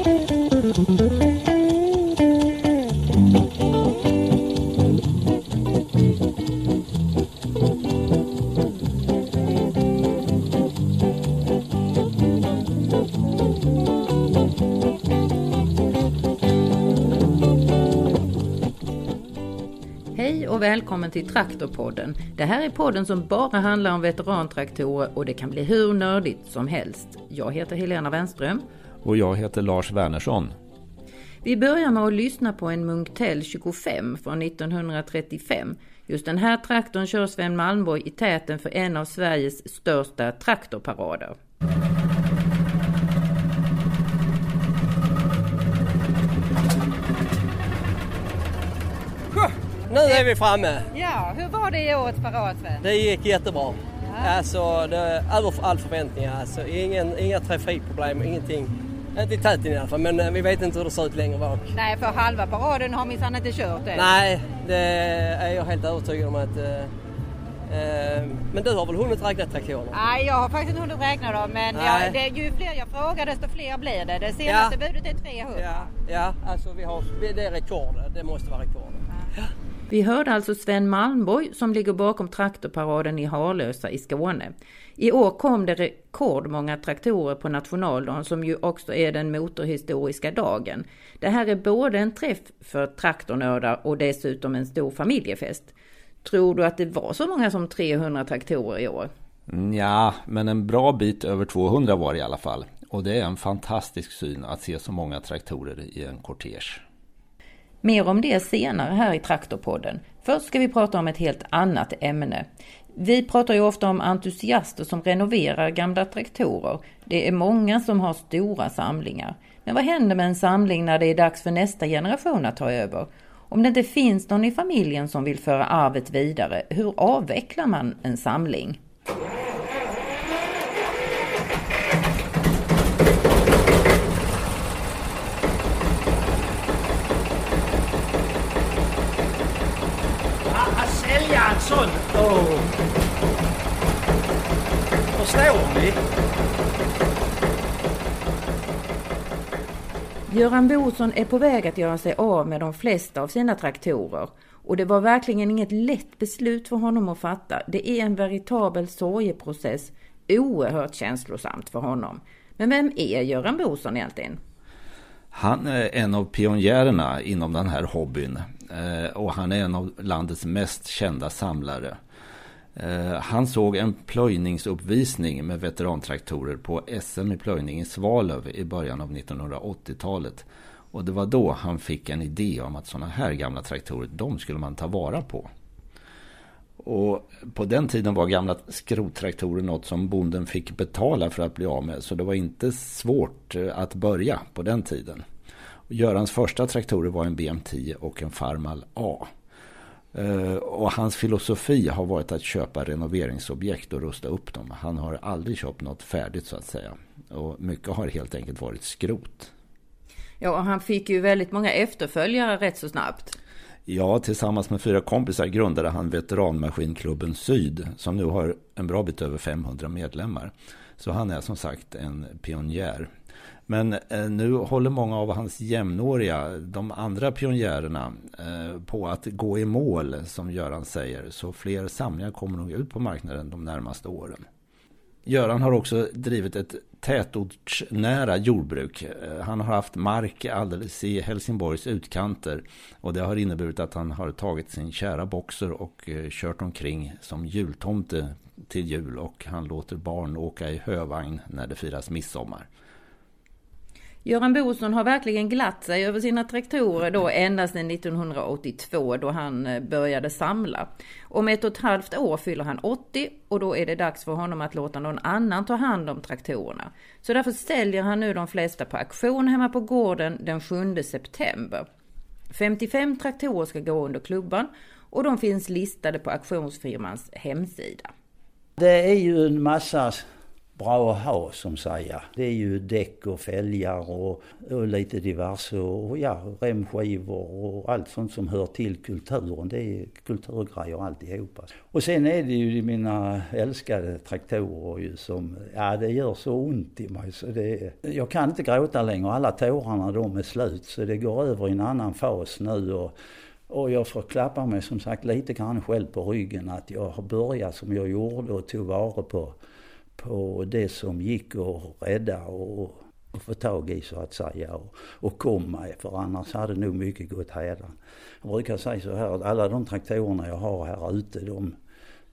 Hej och välkommen till Traktorpodden. Det här är podden som bara handlar om veterantraktorer och det kan bli hur nördigt som helst. Jag heter Helena Wenström. Och jag heter Lars Wernersson. Vi börjar med att lyssna på en Munktell 25 från 1935. Just den här traktorn kör Sven Malmborg i täten för en av Sveriges största traktorparader. Nu är vi framme. Ja, hur var det i årets parad Sven? Det gick jättebra. Alltså, det över all förväntningar. Alltså, ingen, inga trafikproblem, ingenting. Inte i täten i alla fall, men eh, vi vet inte hur det ser ut längre bak. Nej, för halva paraden har minsann inte kört än. Nej, det är jag helt övertygad om att... Eh, eh, men du har väl hunnit räkna traktorerna? Nej, jag har faktiskt inte hunnit räkna dem men jag, det, ju fler jag frågar desto fler blir det. Det senaste Ja. budet är 300. Ja, ja alltså vi har, det är rekord. Det måste vara rekord. Vi hörde alltså Sven Malmborg som ligger bakom traktorparaden i Harlösa i Skåne. I år kom det rekordmånga traktorer på nationaldagen som ju också är den motorhistoriska dagen. Det här är både en träff för traktornördar och dessutom en stor familjefest. Tror du att det var så många som 300 traktorer i år? Mm, ja, men en bra bit över 200 var det i alla fall. Och det är en fantastisk syn att se så många traktorer i en kortege. Mer om det senare här i Traktorpodden. Först ska vi prata om ett helt annat ämne. Vi pratar ju ofta om entusiaster som renoverar gamla traktorer. Det är många som har stora samlingar. Men vad händer med en samling när det är dags för nästa generation att ta över? Om det inte finns någon i familjen som vill föra arvet vidare, hur avvecklar man en samling? Att sälja en sån... Åh. Förstår ni? Göran Boson är på väg att göra sig av med de flesta av sina traktorer. Och det var verkligen inget lätt beslut för honom att fatta. Det är en veritabel sorgeprocess, oerhört känslosamt för honom. Men vem är Göran Boson egentligen? Han är en av pionjärerna inom den här hobbyn. Eh, och han är en av landets mest kända samlare. Eh, han såg en plöjningsuppvisning med veterantraktorer på SM i plöjning i Svalöv i början av 1980-talet. Och det var då han fick en idé om att sådana här gamla traktorer, de skulle man ta vara på. Och på den tiden var gamla skrottraktorer något som bonden fick betala för att bli av med. Så det var inte svårt eh, att börja på den tiden. Görans första traktorer var en BM10 och en Farmal A. Eh, och hans filosofi har varit att köpa renoveringsobjekt och rusta upp dem. Han har aldrig köpt något färdigt så att säga. Och mycket har helt enkelt varit skrot. Ja, och han fick ju väldigt många efterföljare rätt så snabbt. Ja, tillsammans med fyra kompisar grundade han Veteranmaskinklubben Syd som nu har en bra bit över 500 medlemmar. Så han är som sagt en pionjär. Men eh, nu håller många av hans jämnåriga, de andra pionjärerna, eh, på att gå i mål som Göran säger. Så fler samlingar kommer nog ut på marknaden de närmaste åren. Göran har också drivit ett tätortsnära jordbruk. Eh, han har haft mark alldeles i Helsingborgs utkanter. Och det har inneburit att han har tagit sin kära boxer och eh, kört omkring som jultomte till jul. Och han låter barn åka i hövagn när det firas midsommar. Göran Boson har verkligen glatt sig över sina traktorer då ända sedan 1982 då han eh, började samla. Om ett och ett halvt år fyller han 80 och då är det dags för honom att låta någon annan ta hand om traktorerna. Så därför säljer han nu de flesta på auktion hemma på gården den 7 september. 55 traktorer ska gå under klubban och de finns listade på auktionsfirmans hemsida. Det är ju en massa bra att ha som säger. Det är ju däck och fälgar och, och lite diverse och ja, remskivor och allt sånt som hör till kulturen. Det är kulturgrejer alltihopa. Och sen är det ju mina älskade traktorer ju som, ja det gör så ont i mig så det, jag kan inte gråta längre. Alla tårarna de är slut så det går över i en annan fas nu och och jag får klappa mig som sagt lite grann själv på ryggen att jag har börjat som jag gjorde och tog vara på, på det som gick att rädda och, och få tag i så att säga och, och kom med. för annars hade nog mycket gått hädan. Jag brukar säga så här att alla de traktorerna jag har här ute de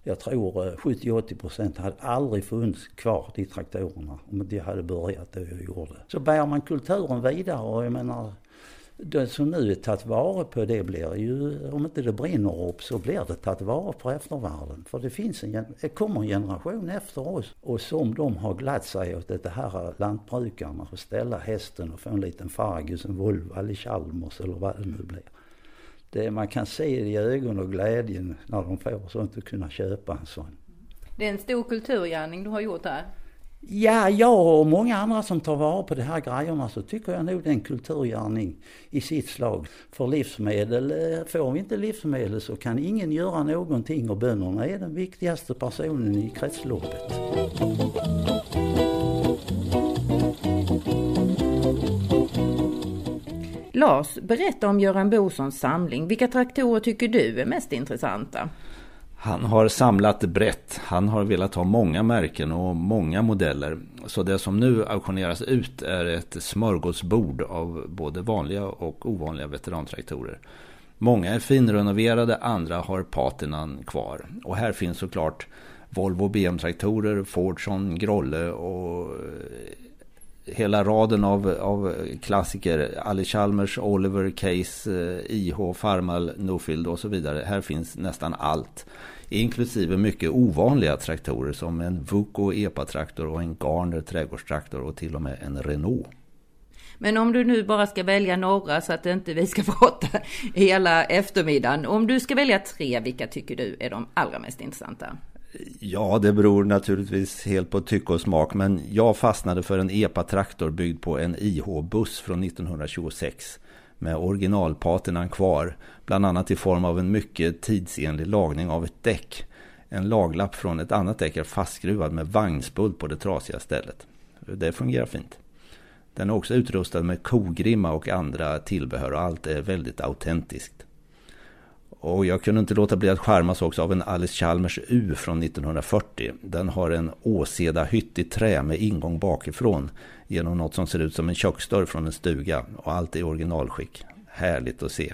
jag tror 70-80 eh, procent hade aldrig funnits kvar, de traktorerna, om inte jag hade börjat det jag gjorde. Så bär man kulturen vidare och jag menar, det som nu är tagit vara på det blir ju, om inte det brinner upp så blir det tagit vara på eftervärlden. För det finns en, det kommer en generation efter oss och som de har glatt sig åt det här lantbrukarna och ställa hästen och få en liten Fargus, en Volvo eller Chalmers eller vad det nu blir. Det, man kan se det i ögonen och glädjen när de får sånt att kunna köpa en sån. Det är en stor kulturgärning du har gjort här. Ja, jag och många andra som tar vara på de här grejerna så tycker jag nog det är en kulturgärning i sitt slag. För livsmedel, eh, får vi inte livsmedel så kan ingen göra någonting och bönderna är den viktigaste personen i kretsloppet. Lars, berätta om Göran Bosons samling. Vilka traktorer tycker du är mest intressanta? Han har samlat brett. Han har velat ha många märken och många modeller. Så det som nu auktioneras ut är ett smörgåsbord av både vanliga och ovanliga veterantraktorer. Många är finrenoverade, andra har patinan kvar. Och här finns såklart Volvo BM-traktorer, Fordson, Grolle och hela raden av, av klassiker. Ali Chalmers, Oliver, Case, eh, IH, Farmal, Nofield och så vidare. Här finns nästan allt. Inklusive mycket ovanliga traktorer som en Vuko EPA-traktor och en Garner trädgårdstraktor och till och med en Renault. Men om du nu bara ska välja några så att inte vi ska prata hela eftermiddagen. Om du ska välja tre, vilka tycker du är de allra mest intressanta? Ja, det beror naturligtvis helt på tycke och smak. Men jag fastnade för en EPA-traktor byggd på en IH-buss från 1926 med originalpatinan kvar, bland annat i form av en mycket tidsenlig lagning av ett däck. En laglapp från ett annat däck är fastskruvad med vagnsbult på det trasiga stället. Det fungerar fint. Den är också utrustad med kogrimma och andra tillbehör och allt är väldigt autentiskt. Och jag kunde inte låta bli att skärmas också av en Alice Chalmers U från 1940. Den har en åseda hytt i trä med ingång bakifrån genom något som ser ut som en köksdörr från en stuga och allt i originalskick. Härligt att se.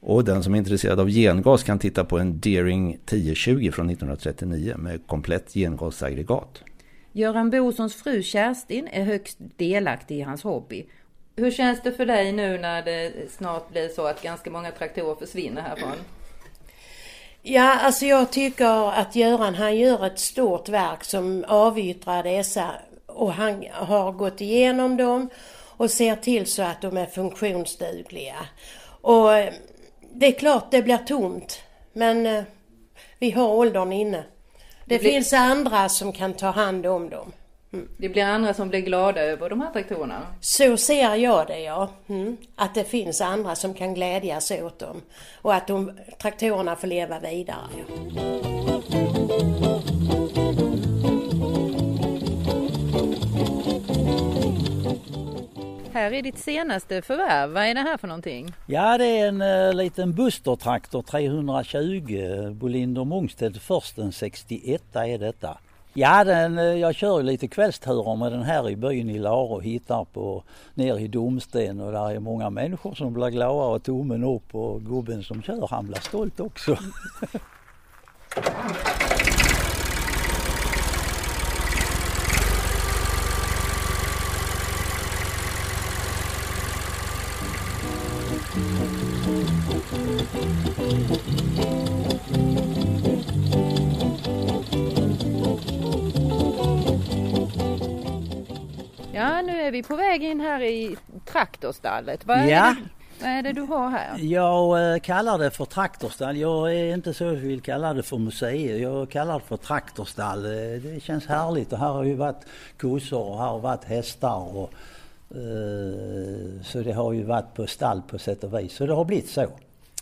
Och den som är intresserad av gengas kan titta på en Deering 1020 från 1939 med komplett gengasaggregat. Göran Bosons fru Kerstin är högst delaktig i hans hobby. Hur känns det för dig nu när det snart blir så att ganska många traktorer försvinner härifrån? Ja, alltså jag tycker att Göran han gör ett stort verk som avyttrar dessa och han har gått igenom dem och ser till så att de är funktionsdugliga. Och eh, det är klart det blir tomt men eh, vi har åldern inne. Det, det blir... finns andra som kan ta hand om dem. Mm. Det blir andra som blir glada över de här traktorerna? Så ser jag det ja. Mm. Att det finns andra som kan glädjas åt dem. Och att de, traktorerna får leva vidare. Ja. Här är ditt senaste förvärv. Vad är det här för någonting? Ja, det är en uh, liten Buster-traktor 320 Bolinder Mungstedt Försten 61 är detta. Ja, den, eh, jag kör lite kvällsturer med den här i byn i Lar och hittar på ner i Domsten och där är många människor som blir glada och tummen upp och gubben som kör han blir stolt också. nu är vi på väg in här i traktorstallet. Vad ja, Vad är det du har här? Jag eh, kallar det för traktorstall. Jag är inte så jag vill kalla det för museum. Jag kallar det för traktorstall. Eh, Det känns härligt och här har ju varit kossor och här har varit hästar. Och, eh, så det har ju varit på stall på sätt och vis. Så det har blivit så.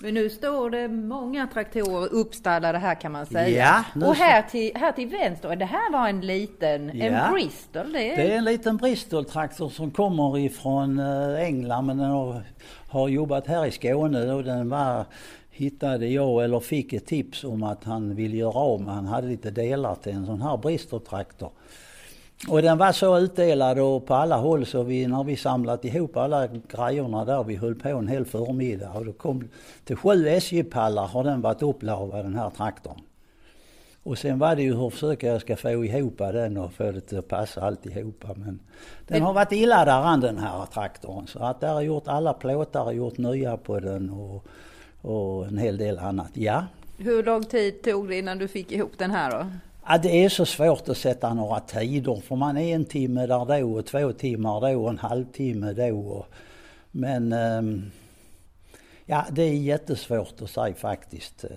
Men nu står det många traktorer uppstallade här kan man säga. Ja, nu och här till, här till vänster, det här var en liten, Ja. en Bristol. Det är, Det är en liten Bristol-traktor som kommer ifrån eh, England men den har, har jobbat här i Skåne och den var hittade jag eller fick ett tips om att han ville göra om. Han hade lite delar till en sån här Bristol-traktor. Och den var så utdelad och på alla håll så vi, när vi samlat ihop alla grejerna där, vi höll på en hel förmiddag och då kom till sju SJ-pallar har den varit upplavad den här traktorn. Och sen var det ju hur försöker jag ska få ihop den och få det till att passa alltihopa. Men den har varit illa däran den här traktorn. Så att där har gjort alla plåtar och gjort nya på den och, och en hel del annat. Ja. Hur lång tid tog det innan du fick ihop den här då? Ja, det är så svårt att sätta några tider för man är en timme där då och två timmar då och en halvtimme då. Men ehm, ja, det är jättesvårt att säga faktiskt. Eh,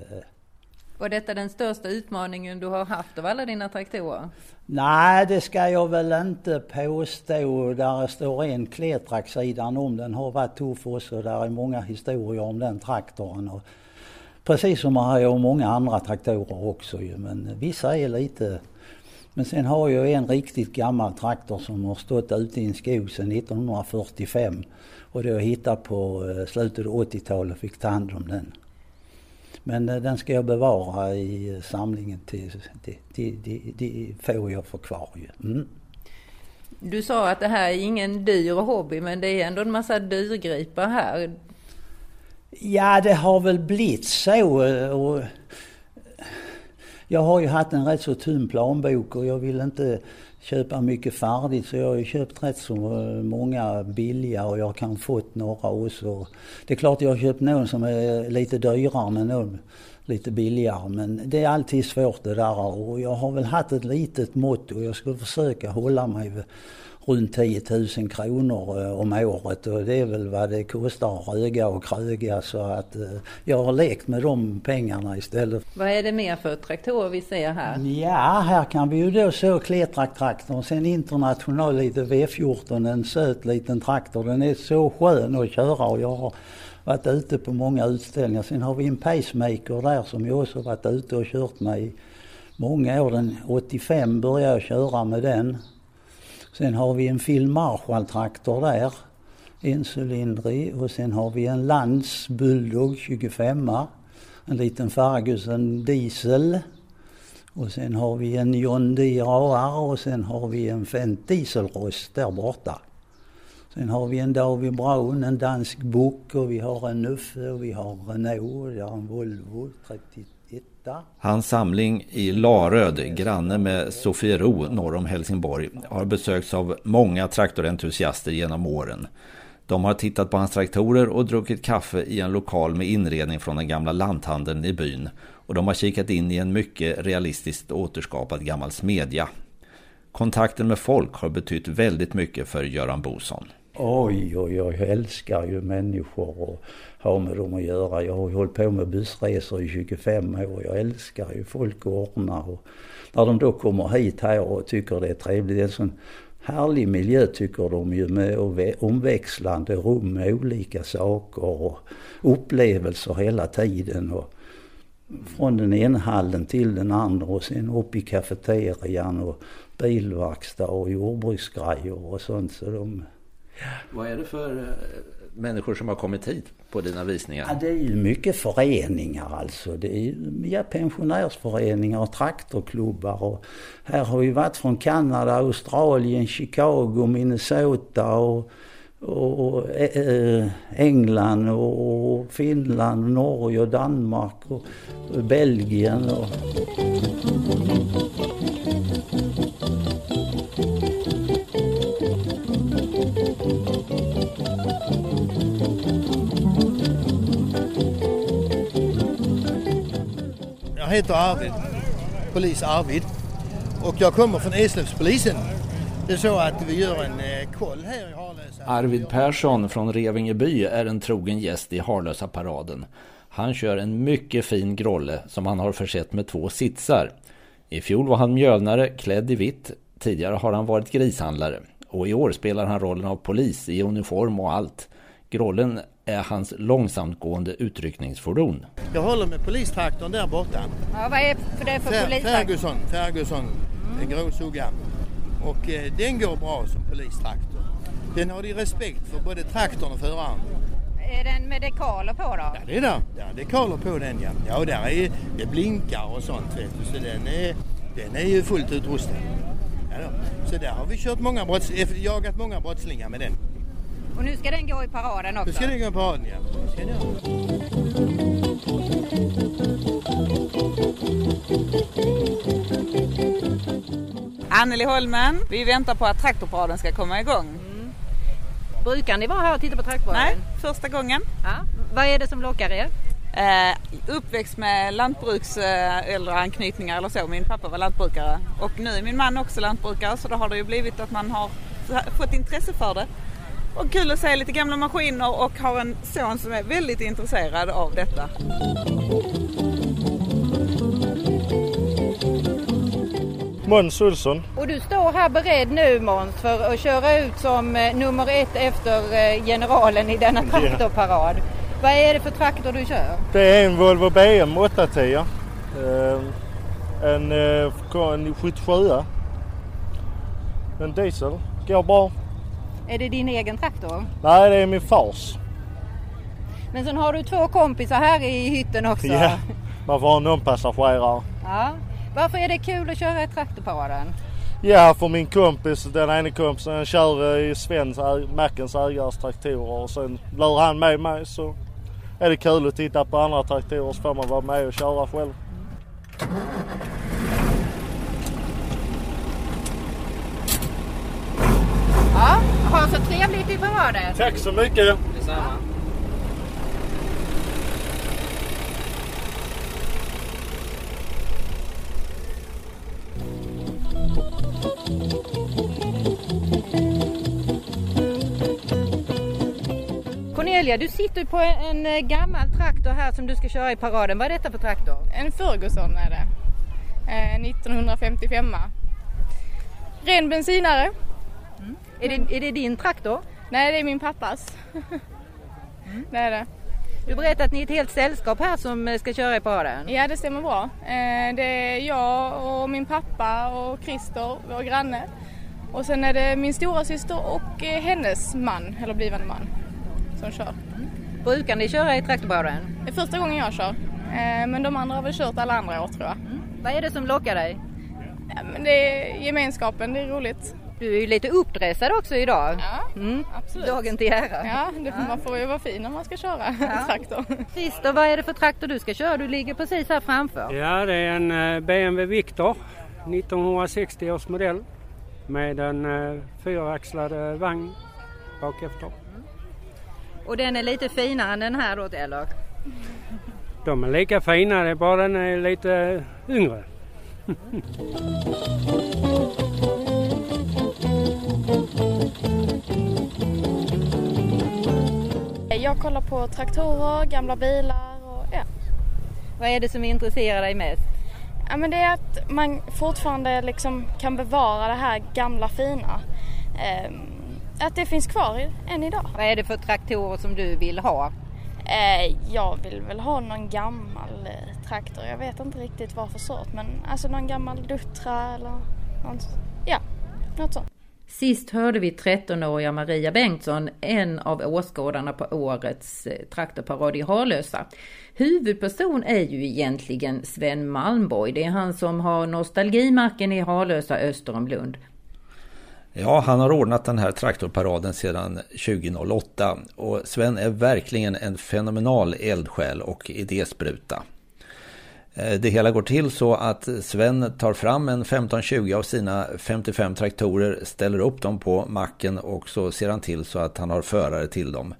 Var detta den största utmaningen du har haft av alla dina traktorer? Nej, det ska jag väl inte påstå. Där står en sidan om. Den har varit tuff också. Där är många historier om den traktorn. Precis som har jag många andra traktorer också ju. Men vissa är lite... Men sen har jag en riktigt gammal traktor som har stått ute i en skog sedan 1945. Och det jag hittade på eh, slutet av 80-talet och fick ta hand om den. Men eh, den ska jag bevara i eh, samlingen till, till, till, till, till får jag få kvar ju. Mm. Du sa att det här är ingen dyr hobby men det är ändå en massa dyrgripar här. Ja, det har väl blivit så. Eh, och jag har ju haft en rätt så tunn planbok och jag vill inte köpa mycket färdigt så jag har ju köpt rätt så eh, många billiga och jag kan fått några också. Det är klart jag har köpt någon som är lite dyrare men någon lite billigare men det är alltid svårt det där och jag har väl haft ett litet mått och jag ska försöka hålla mig vid runt 10 000 kronor eh, om året och det är väl vad det kostar att röga och kröga så att eh, jag har lekt med de pengarna istället. Vad är det mer för traktorer vi ser här? Ja, här kan vi ju då se Kletrak-traktorn, sen International lite V14, en söt liten traktor. Den är så skön att köra och jag har varit ute på många utställningar. Sen har vi en pacemaker där som jag också varit ute och kört med i många år. Den 85 började jag köra med den. Sen har vi en Phil Marshall-traktor där, encylindrig. Och sen har vi en Lantz Bulldog 25 en liten Ferguson diesel. Och sen har vi en John Deere AR och sen har vi en Fendt dieselrost där borta. Sen har vi en David Brown, en dansk bock och vi har en Nuffe och vi har Renault, vi har en Volvo 32 Hans samling i Laröd, granne med Sofiero norr om Helsingborg, har besökts av många traktorentusiaster genom åren. De har tittat på hans traktorer och druckit kaffe i en lokal med inredning från den gamla lanthandeln i byn. Och de har kikat in i en mycket realistiskt återskapad gammal smedja. Kontakten med folk har betytt väldigt mycket för Göran Boson. Oj, oj, oj, jag älskar ju människor och har med dem att göra. Jag har ju hållit på med bussresor i 25 år. Jag älskar ju folk och ordna. Och när de då kommer hit här och tycker det är trevligt. Det är en sån härlig miljö tycker de ju med omväxlande rum med olika saker och upplevelser hela tiden. Och från den ena hallen till den andra och sen upp i kafeterian och bilverkstad och jordbruksgrejer och sånt. Så de, vad är det för människor som har kommit hit på dina visningar? Ja, det är ju mycket föreningar alltså. Det är ju ja, pensionärsföreningar och traktorklubbar. Och här har ju varit från Kanada, Australien, Chicago, Minnesota och, och, äh, England och, och Finland, Norge och Danmark och, och Belgien. Och, heter Arvid, polis Arvid. Och jag kommer från Eslövspolisen. Det är så att vi gör en eh, koll här i Harlösa. Arvid Persson från Revingeby är en trogen gäst i Harlösa-paraden. Han kör en mycket fin grolle som han har försett med två sitsar. I fjol var han mjölnare klädd i vitt. Tidigare har han varit grishandlare. Och i år spelar han rollen av polis i uniform och allt. Grollen är hans långsamtgående utryckningsfordon. Jag håller med polistraktorn där borta. Ja, vad är för det för polistraktor? Ferguson, Ferguson, mm. gråsugga. Och eh, den går bra som polistraktor. Den har de respekt för både traktorn och föraren. Är den med dekaler på då? Ja, det är. Ja, det kaller på den ja. Ja, där är, det blinkar och sånt vet du. Så den är, den är ju fullt utrustad. Ja, då. Så där har vi kört många brotts, eh, jagat många brottslingar med den. Och nu ska den gå i paraden Nu också? ska den gå på raden ja. Anneli Holmen, vi väntar på att traktorparaden ska komma igång. Brukar ni vara här och titta på traktorer? Nej, första gången. Ja. Vad är det som lockar er? Eh, uppväxt med lantbruks äldre anknytningar eller så. Min pappa var lantbrukare och nu är min man också lantbrukare så då har det ju blivit att man har fått intresse för det. Och kul att se lite gamla maskiner och har en son som är väldigt intresserad av detta. Måns Olsson. Och du står här beredd nu Måns för att köra ut som eh, nummer ett efter eh, generalen i denna traktorparad. Vad är det för traktor du kör? Det är en Volvo BM 810. Eh, en, eh, en 77 En diesel. Går bra. Är det din egen traktor? Nej, det är min fars. Men sen har du två kompisar här i hytten också. Ja, man får ha någon passagerare. Ja. Varför är det kul att köra i traktorparaden? Ja, för min kompis, den ena kompisen, han kör i Svens, Mackens ägares traktorer och sen lär han med mig så är det kul att titta på andra traktorer så får man vara med och köra själv. Ja, ha så trevligt i paraden. Tack så mycket! Cornelia, du sitter på en, en eh, gammal traktor här som du ska köra i paraden. Vad är detta för traktor? En Ferguson är det. Eh, 1955. Ren bensinare. Är det, är det din traktor? Nej, det är min pappas. Det är det. Du berättade att ni är ett helt sällskap här som eh, ska köra i paraden. Ja, det stämmer bra. Eh, det är jag och min pappa och Christer, vår granne. Och sen är det min stora syster och eh, hennes man, eller blivande man, som kör. Brukar ni köra i traktorparaden? Det är första gången jag kör. Men de andra har väl kört alla andra år tror jag. Vad är det som lockar dig? Ja, men det är gemenskapen, det är roligt. Du är ju lite uppdressad också idag. Ja, Mm. absolut. Dagen till ära. Ja, det, man får ju vara fin när man ska köra traktor. Christer, vad är det för traktor du ska köra? Du ligger precis här framför. Ja, det är en eh, BMW Victor 1960 års modell med en eh, fyraxlad vagn bak efter. Och den är lite finare än den här då, eller? De är lika fina, det är bara den är lite yngre. Jag kollar på traktorer, gamla bilar och ja. Vad är det som intresserar dig mest? Ja men det är att man fortfarande liksom kan bevara det här gamla fina. Ehm, att det finns kvar än idag. Vad är det för traktorer som du vill ha? Eh, jag vill väl ha någon gammal eh, traktor. Jag vet inte riktigt vad för sort men alltså någon gammal Dutra eller något, ja, något sånt. Sist hörde vi 13-åriga Maria Bengtsson, en av åskådarna på årets eh, traktorparad i Harlösa. Huvudperson är ju egentligen Sven Malmborg. Det är han som har nostalgimarken i Harlösa öster om Lund. Ja, han har ordnat den här traktorparaden sedan 2008 och Sven är verkligen en fenomenal eldsjäl och idéspruta. Eh, det hela går till så att Sven tar fram en 15-20 av sina 55 traktorer, ställer upp dem på macken och så ser han till så att han har förare till dem.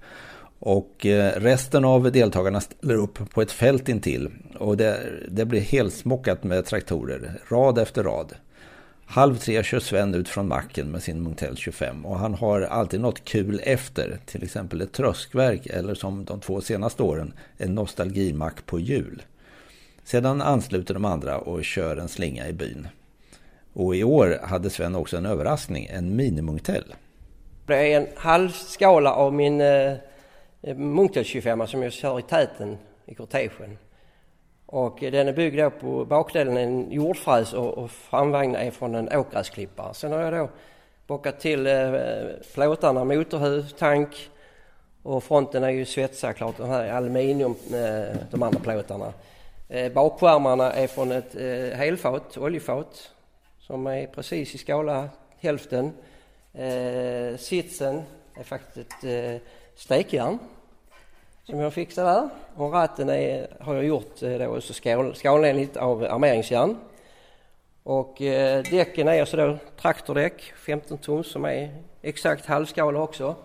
Och eh, resten av deltagarna ställer upp på ett fält intill och det, det blir helsmockat med traktorer, rad efter rad. Halv tre kör Sven ut från macken med sin Munktell 25 och han har alltid något kul efter, till exempel ett tröskverk eller som de två senaste åren en nostalgimack på jul. Sedan ansluter de andra och kör en slinga i byn. Och i år hade Sven också en överraskning, en minimunktell. Det är en halvskala av min eh, Munktell 25 som jag kör i täten i kortegen. Och den är byggd då på bakdelen en jordfräs och, och framvagnen är från en åkgräsklippare. Sen har jag då bockat till eh, plåtarna, motorhuv, tank och fronten är ju svetsad klart, de här aluminium, eh, de andra plåtarna. Eh, bakskärmarna är från ett eh, helfat, oljefat, som är precis i skala hälften. Eh, sitsen är faktiskt ett stekjärn som jag fixar där. Och ratten är, har jag gjort då så skal, skalenligt av armeringsjärn. Och eh, däcken är alltså då traktordäck 15 tums som är exakt halvskala också.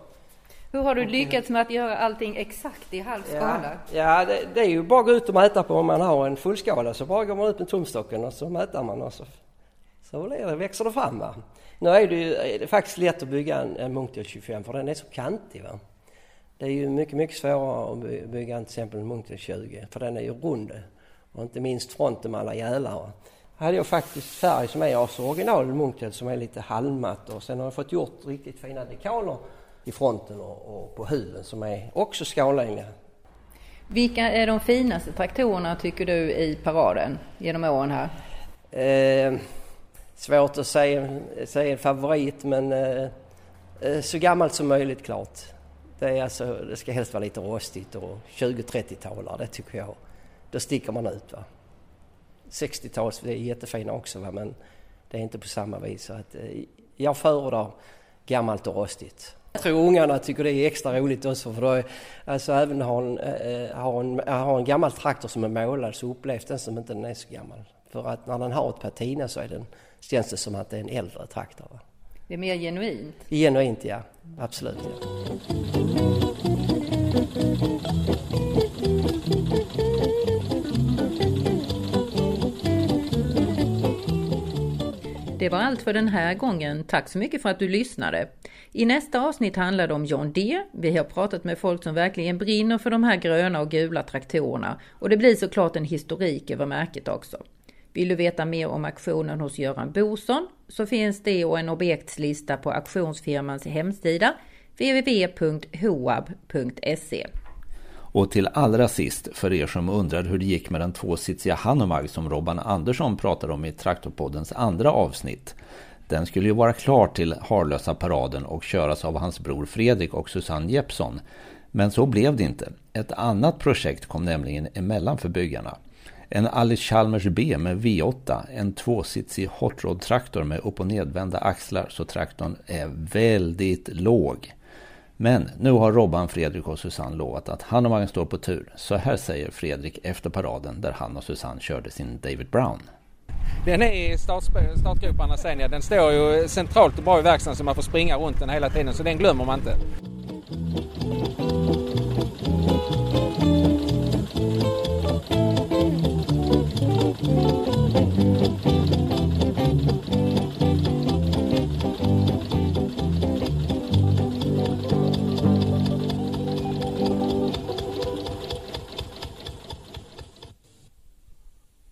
Hur har du lyckats med att göra allting exakt i halv skala? Ja, ja det, det, är ju bara att gå ut och mäta på om man har en fullskala så bara går man ut med tumstocken och så mäter man och så, så det, växer det fram. Va? Nu är det ju är det faktiskt lätt att bygga en, en Munktio 25 för den är så kantig. Va? Det är ju mycket, mycket svårare att bygga till exempel en Munktio 20 för den är ju rund och inte minst fronten med alla gälar. hade jag faktiskt färg som är alltså original Munktio som är lite halmmatt och sen har jag fått gjort riktigt fina dekaler i fronten och, och på huven som är också skalenliga. Vilka är de finaste traktorerna tycker du i paraden genom åren här? Eh, svårt att säga, säga en favorit men eh, eh så gammalt som möjligt klart. Det, är alltså, det ska helst vara lite rostigt och 20-30-talare, det tycker jag. Då sticker man ut. va. 60-tals, det är jättefina också va? men det är inte på samma vis. Så att, eh, jag föredrar gammalt och rostigt. Jag tror ungarna tycker det är extra roligt också för då är, alltså även har en, äh, har, en, har en gammal traktor som är målad så upplevs den som inte den är så gammal. För att när den har ett patina så är den, känns det som att det är en äldre traktor. Det är mer genuint? Genuint ja, absolut. Ja. Det var allt för den här gången. Tack så mycket för att du lyssnade. I nästa avsnitt handlar det om John Deere. Vi har pratat med folk som verkligen brinner för de här gröna och gula traktorerna och det blir såklart en historik över märket också. Vill du veta mer om aktionen hos Göran Boson så finns det och en objektslista på auktionsfirmans hemsida www.hoab.se. Och till allra sist, för er som undrar hur det gick med den tvåsitsiga Hanomag som Robban Andersson pratade om i Traktorpoddens andra avsnitt. Den skulle ju vara klar till Harlösa paraden och köras av hans bror Fredrik och Susanne Jeppsson. Men så blev det inte. Ett annat projekt kom nämligen emellan för byggarna. En Alice Chalmers B med V8, en tvåsitsig hot rod traktor med upp och nedvända axlar så traktorn är väldigt låg. Men nu har Robban, Fredrik och Susanne lovat att han och Magnus står på tur. Så här säger Fredrik efter paraden där han och Susanne körde sin David Brown. Den är i startgroparna sen ja. Den står ju centralt och bra i verkstaden så man får springa runt den hela tiden så den glömmer man inte.